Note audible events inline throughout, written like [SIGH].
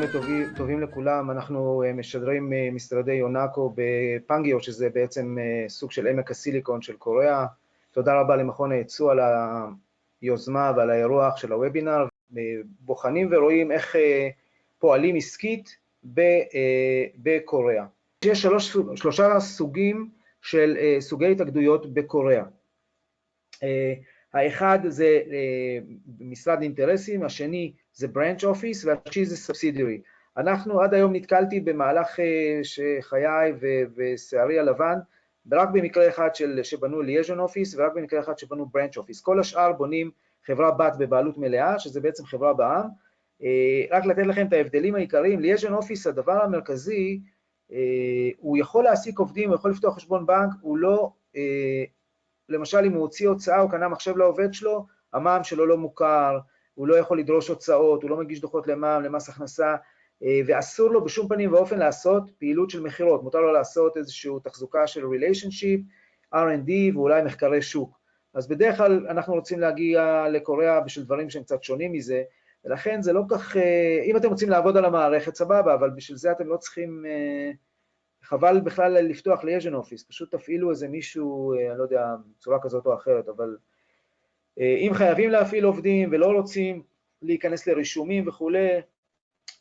צהריים טובים, טובים לכולם, אנחנו משדרים משרדי יונאקו בפנגיו, שזה בעצם סוג של עמק הסיליקון של קוריאה. תודה רבה למכון הייצוא על היוזמה ועל האירוח של הוובינר. בוחנים ורואים איך פועלים עסקית בקוריאה. יש שלוש, שלושה סוגים של סוגי התאגדויות בקוריאה. האחד זה משרד אינטרסים, השני זה branch office והשלישי זה subsidiary. אנחנו עד היום נתקלתי במהלך חיי ושערי הלבן, רק במקרה אחד של, שבנו ליאז'ון אופיס ורק במקרה אחד שבנו branch office. כל השאר בונים חברה בת בבעלות מלאה, שזה בעצם חברה בע"מ. רק לתת לכם את ההבדלים העיקריים, ליאז'ון אופיס, הדבר המרכזי, הוא יכול להעסיק עובדים, הוא יכול לפתוח חשבון בנק, הוא לא למשל אם הוא הוציא הוצאה, הוא קנה מחשב לעובד שלו, המע"מ שלו לא מוכר, הוא לא יכול לדרוש הוצאות, הוא לא מגיש דוחות למע"מ, למס הכנסה, ואסור לו בשום פנים ואופן לעשות פעילות של מכירות, מותר לו לעשות איזושהי תחזוקה של ריליישנשיפ, R&D ואולי מחקרי שוק. אז בדרך כלל אנחנו רוצים להגיע לקוריאה בשביל דברים שהם קצת שונים מזה, ולכן זה לא כך, אם אתם רוצים לעבוד על המערכת, סבבה, אבל בשביל זה אתם לא צריכים... חבל בכלל לפתוח ליאז'ן אופיס, פשוט תפעילו איזה מישהו, אני לא יודע, בצורה כזאת או אחרת, אבל אם חייבים להפעיל עובדים ולא רוצים להיכנס לרישומים וכולי,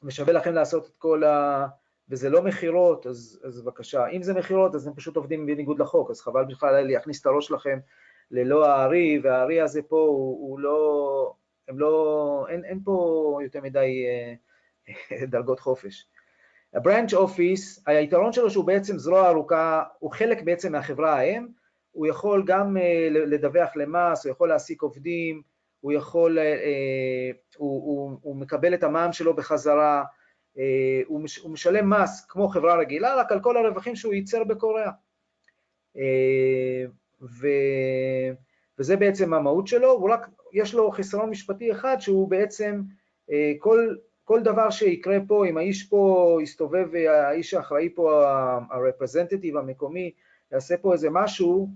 ושווה לכם לעשות את כל ה... וזה לא מכירות, אז, אז בבקשה. אם זה מכירות, אז הם פשוט עובדים בניגוד לחוק, אז חבל בכלל להכניס את הראש שלכם ללא הארי, והארי הזה פה הוא, הוא לא... הם לא... אין, אין פה יותר מדי [LAUGHS] דרגות חופש. הברנץ' אופיס, היתרון שלו שהוא בעצם זרוע ארוכה, הוא חלק בעצם מהחברה האם, הוא יכול גם לדווח למס, הוא יכול להעסיק עובדים, הוא יכול, הוא, הוא, הוא מקבל את המע"מ שלו בחזרה, הוא, הוא משלם מס כמו חברה רגילה, רק על כל הרווחים שהוא ייצר בקוריאה. ו, וזה בעצם המהות שלו, הוא רק, יש לו חיסרון משפטי אחד שהוא בעצם כל כל דבר שיקרה פה, אם האיש פה יסתובב, האיש האחראי פה, הרפרזנטטיב המקומי, יעשה פה איזה משהו,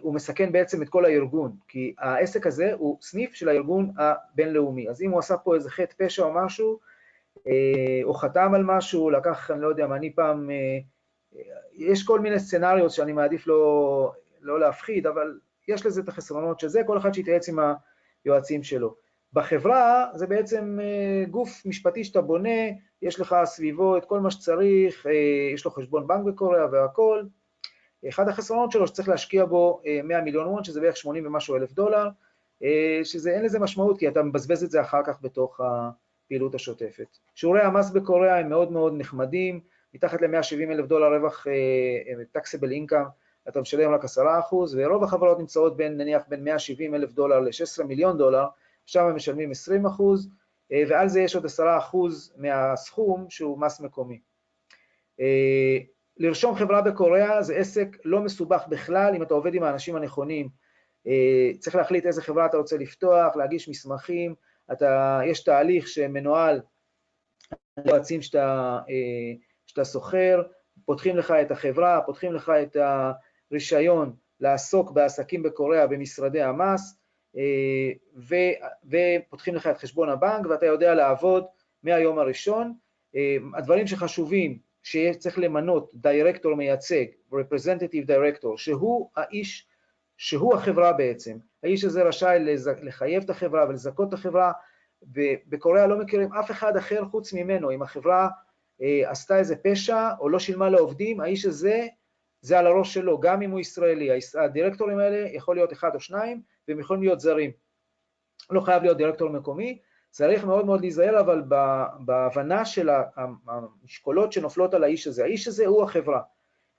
הוא מסכן בעצם את כל הארגון, כי העסק הזה הוא סניף של הארגון הבינלאומי. אז אם הוא עשה פה איזה חטא פשע או משהו, או חתם על משהו, לקח, אני לא יודע, אני פעם, יש כל מיני סצנריות שאני מעדיף לא, לא להפחיד, אבל יש לזה את החסרונות של זה, כל אחד שיתייעץ עם היועצים שלו. בחברה זה בעצם גוף משפטי שאתה בונה, יש לך סביבו את כל מה שצריך, יש לו חשבון בנק בקוריאה והכל. אחד החסרונות שלו שצריך להשקיע בו 100 מיליון וון, שזה בערך 80 ומשהו אלף דולר, שזה אין לזה משמעות, כי אתה מבזבז את זה אחר כך בתוך הפעילות השוטפת. שיעורי המס בקוריאה הם מאוד מאוד נחמדים, מתחת ל-170 אלף דולר רווח taxable income, אתה משלם רק 10%, ורוב החברות נמצאות בין, נניח, בין 170 אלף דולר ל-16 מיליון דולר, שם הם משלמים 20 אחוז, ועל זה יש עוד 10 אחוז מהסכום שהוא מס מקומי. לרשום חברה בקוריאה זה עסק לא מסובך בכלל, אם אתה עובד עם האנשים הנכונים. צריך להחליט איזה חברה אתה רוצה לפתוח, להגיש מסמכים, אתה, יש תהליך שמנוהל יועצים שאתה, שאתה שוכר, פותחים לך את החברה, פותחים לך את הרישיון לעסוק בעסקים בקוריאה במשרדי המס, ו, ופותחים לך את חשבון הבנק ואתה יודע לעבוד מהיום הראשון. הדברים שחשובים, שצריך למנות דירקטור מייצג, representative director, שהוא האיש, שהוא החברה בעצם. האיש הזה רשאי לחייב את החברה ולזכות את החברה, ובקוריאה לא מכירים אף אחד אחר חוץ ממנו. אם החברה עשתה איזה פשע או לא שילמה לעובדים, האיש הזה, זה על הראש שלו, גם אם הוא ישראלי. הדירקטורים האלה יכול להיות אחד או שניים, והם יכולים להיות זרים. לא חייב להיות דירקטור מקומי, צריך מאוד מאוד להיזהר, אבל בהבנה של המשקולות שנופלות על האיש הזה. האיש הזה הוא החברה.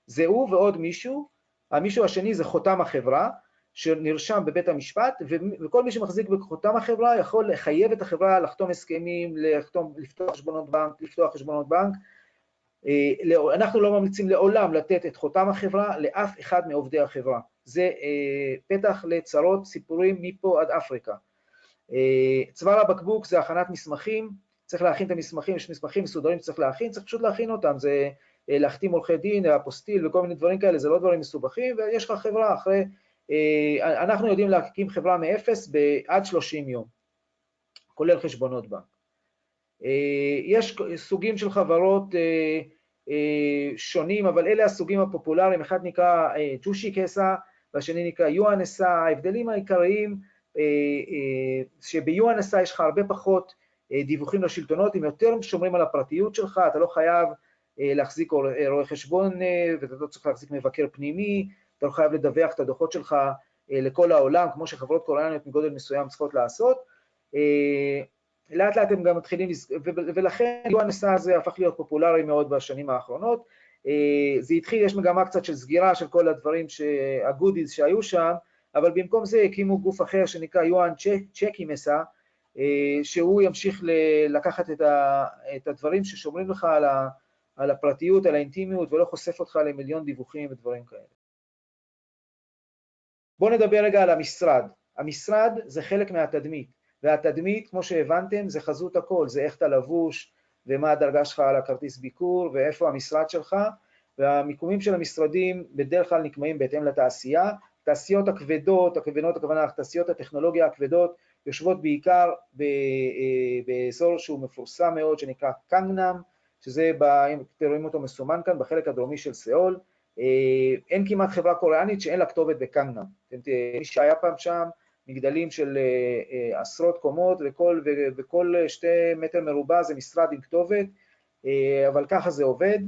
זה הוא ועוד מישהו, המישהו השני זה חותם החברה, שנרשם בבית המשפט, וכל מי שמחזיק בחותם החברה יכול לחייב את החברה לחתום הסכמים, לחתום, לפתוח חשבונות בנק, לפתוח חשבונות בנק. אנחנו לא ממליצים לעולם לתת את חותם החברה לאף אחד מעובדי החברה. זה פתח לצרות, סיפורים מפה עד אפריקה. צוואר הבקבוק זה הכנת מסמכים, צריך להכין את המסמכים, יש מסמכים מסודרים שצריך להכין, צריך פשוט להכין אותם, זה להחתים עורכי דין, אפוסטיל וכל מיני דברים כאלה, זה לא דברים מסובכים, ויש לך חברה אחרי, אנחנו יודעים להקים חברה מאפס בעד 30 יום, כולל חשבונות בנק. יש סוגים של חברות שונים, אבל אלה הסוגים הפופולריים, אחד נקרא ג'ושי קסה והשני נקרא UNSA, ההבדלים העיקריים שב-UNSA יש לך הרבה פחות דיווחים לשלטונות, הם יותר שומרים על הפרטיות שלך, אתה לא חייב להחזיק רואה חשבון ואתה לא צריך להחזיק מבקר פנימי, אתה לא חייב לדווח את הדוחות שלך לכל העולם, כמו שחברות קוריאניות מגודל מסוים צריכות לעשות. לאט לאט הם גם מתחילים, ולכן UNSA הזה הפך להיות פופולרי מאוד בשנים האחרונות. זה התחיל, יש מגמה קצת של סגירה של כל הדברים, הגודיז שהיו שם, אבל במקום זה הקימו גוף אחר שנקרא יואן צ'קי מסה, שהוא ימשיך לקחת את הדברים ששומרים לך על הפרטיות, על האינטימיות, ולא חושף אותך למיליון דיווחים ודברים כאלה. בואו נדבר רגע על המשרד. המשרד זה חלק מהתדמית, והתדמית, כמו שהבנתם, זה חזות הכל, זה איך אתה לבוש, ומה הדרגה שלך על הכרטיס ביקור, ואיפה המשרד שלך, והמיקומים של המשרדים בדרך כלל נקמעים בהתאם לתעשייה. תעשיות הכבדות, הכוונות הכוונה, תעשיות הטכנולוגיה הכבדות, יושבות בעיקר אה, באזור שהוא מפורסם מאוד, שנקרא גנגנאם, שזה, אם אתם רואים אותו מסומן כאן, בחלק הדרומי של סיאול. אה, אין כמעט חברה קוריאנית שאין לה כתובת בגנגנאם. מי שהיה פעם שם, מגדלים של אה, עשרות קומות, וכל, וכל שתי מטר מרובע זה משרד עם כתובת, אבל ככה זה עובד.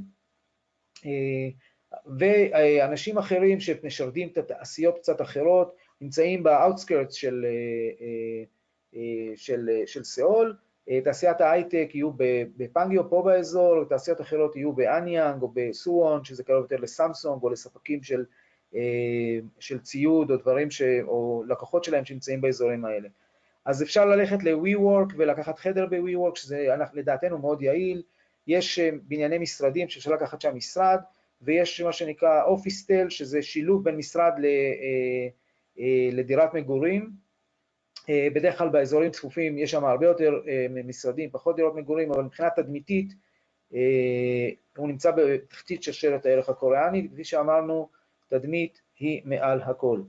ואנשים אחרים שמשרתים את התעשיות קצת אחרות, נמצאים ב outskirts של, של, של סאול, תעשיית ההייטק יהיו בפנגיו פה באזור, תעשיות אחרות יהיו באניאנג או בסוואן, שזה קרוב יותר לסמסונג או לספקים של, של ציוד או דברים, ש, או לקוחות שלהם שנמצאים באזורים האלה. אז אפשר ללכת ל-WeWork ולקחת חדר ב-WeWork, שזה לדעתנו מאוד יעיל, יש בנייני משרדים שאפשר לקחת שם משרד, ויש מה שנקרא אופיסטל, שזה שילוב בין משרד לדירת מגורים, אה, בדרך כלל באזורים צפופים יש שם הרבה יותר אה, משרדים, פחות דירות מגורים, אבל מבחינה תדמיתית אה, הוא נמצא בתחתית שרשרת הערך הקוריאנית, כפי שאמרנו, תדמית היא מעל הכל.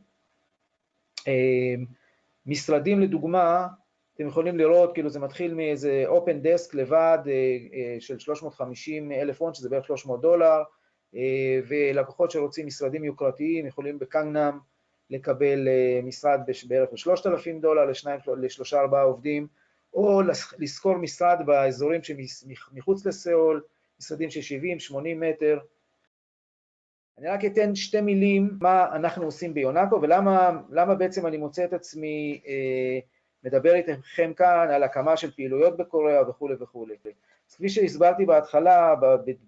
משרדים לדוגמה, אתם יכולים לראות, כאילו זה מתחיל מאיזה open desk לבד של 350 אלף הון, שזה בערך 300 דולר, ולקוחות שרוצים משרדים יוקרתיים יכולים בקנגנאם לקבל אה, משרד בערך ל-3,000 דולר לשלושה ארבעה עובדים, או לשכור משרד באזורים שמחוץ לסאול, משרדים של 70-80 מטר. אני רק אתן שתי מילים מה אנחנו עושים ביונקו ולמה בעצם אני מוצא את עצמי אה, מדבר איתכם כאן על הקמה של פעילויות בקוריאה וכולי וכולי. אז כפי שהסברתי בהתחלה,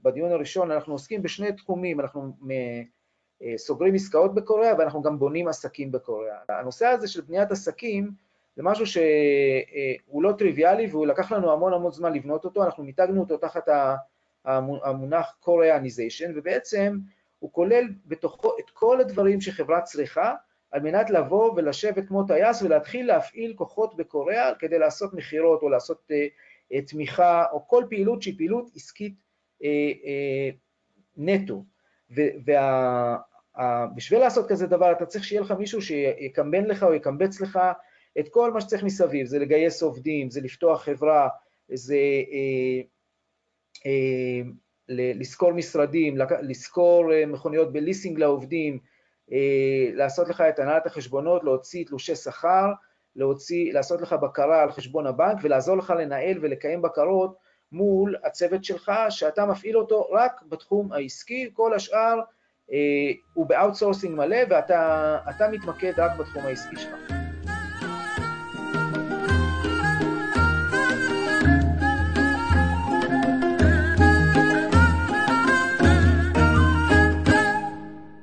בדיון הראשון, אנחנו עוסקים בשני תחומים, אנחנו אה, סוגרים עסקאות בקוריאה ואנחנו גם בונים עסקים בקוריאה. הנושא הזה של בניית עסקים זה משהו שהוא לא טריוויאלי והוא לקח לנו המון המון זמן לבנות אותו, אנחנו מיתגנו אותו תחת המונח קוריאניזיישן ובעצם הוא כולל בתוכו את כל הדברים שחברה צריכה על מנת לבוא ולשבת כמו טייס ולהתחיל להפעיל כוחות בקוריאה כדי לעשות מכירות או לעשות uh, תמיכה או כל פעילות שהיא פעילות עסקית uh, uh, נטו. ובשביל לעשות כזה דבר אתה צריך שיהיה לך מישהו שיקמבן לך או יקמבץ לך את כל מה שצריך מסביב, זה לגייס עובדים, זה לפתוח חברה, זה אה, אה, לשכור משרדים, לשכור אה, מכוניות בליסינג לעובדים, אה, לעשות לך את הנהלת החשבונות, להוציא תלושי שכר, להוציא, לעשות לך בקרה על חשבון הבנק ולעזור לך לנהל ולקיים בקרות מול הצוות שלך, שאתה מפעיל אותו רק בתחום העסקי, כל השאר אה, הוא ב outsourcing מלא ואתה מתמקד רק בתחום העסקי שלך.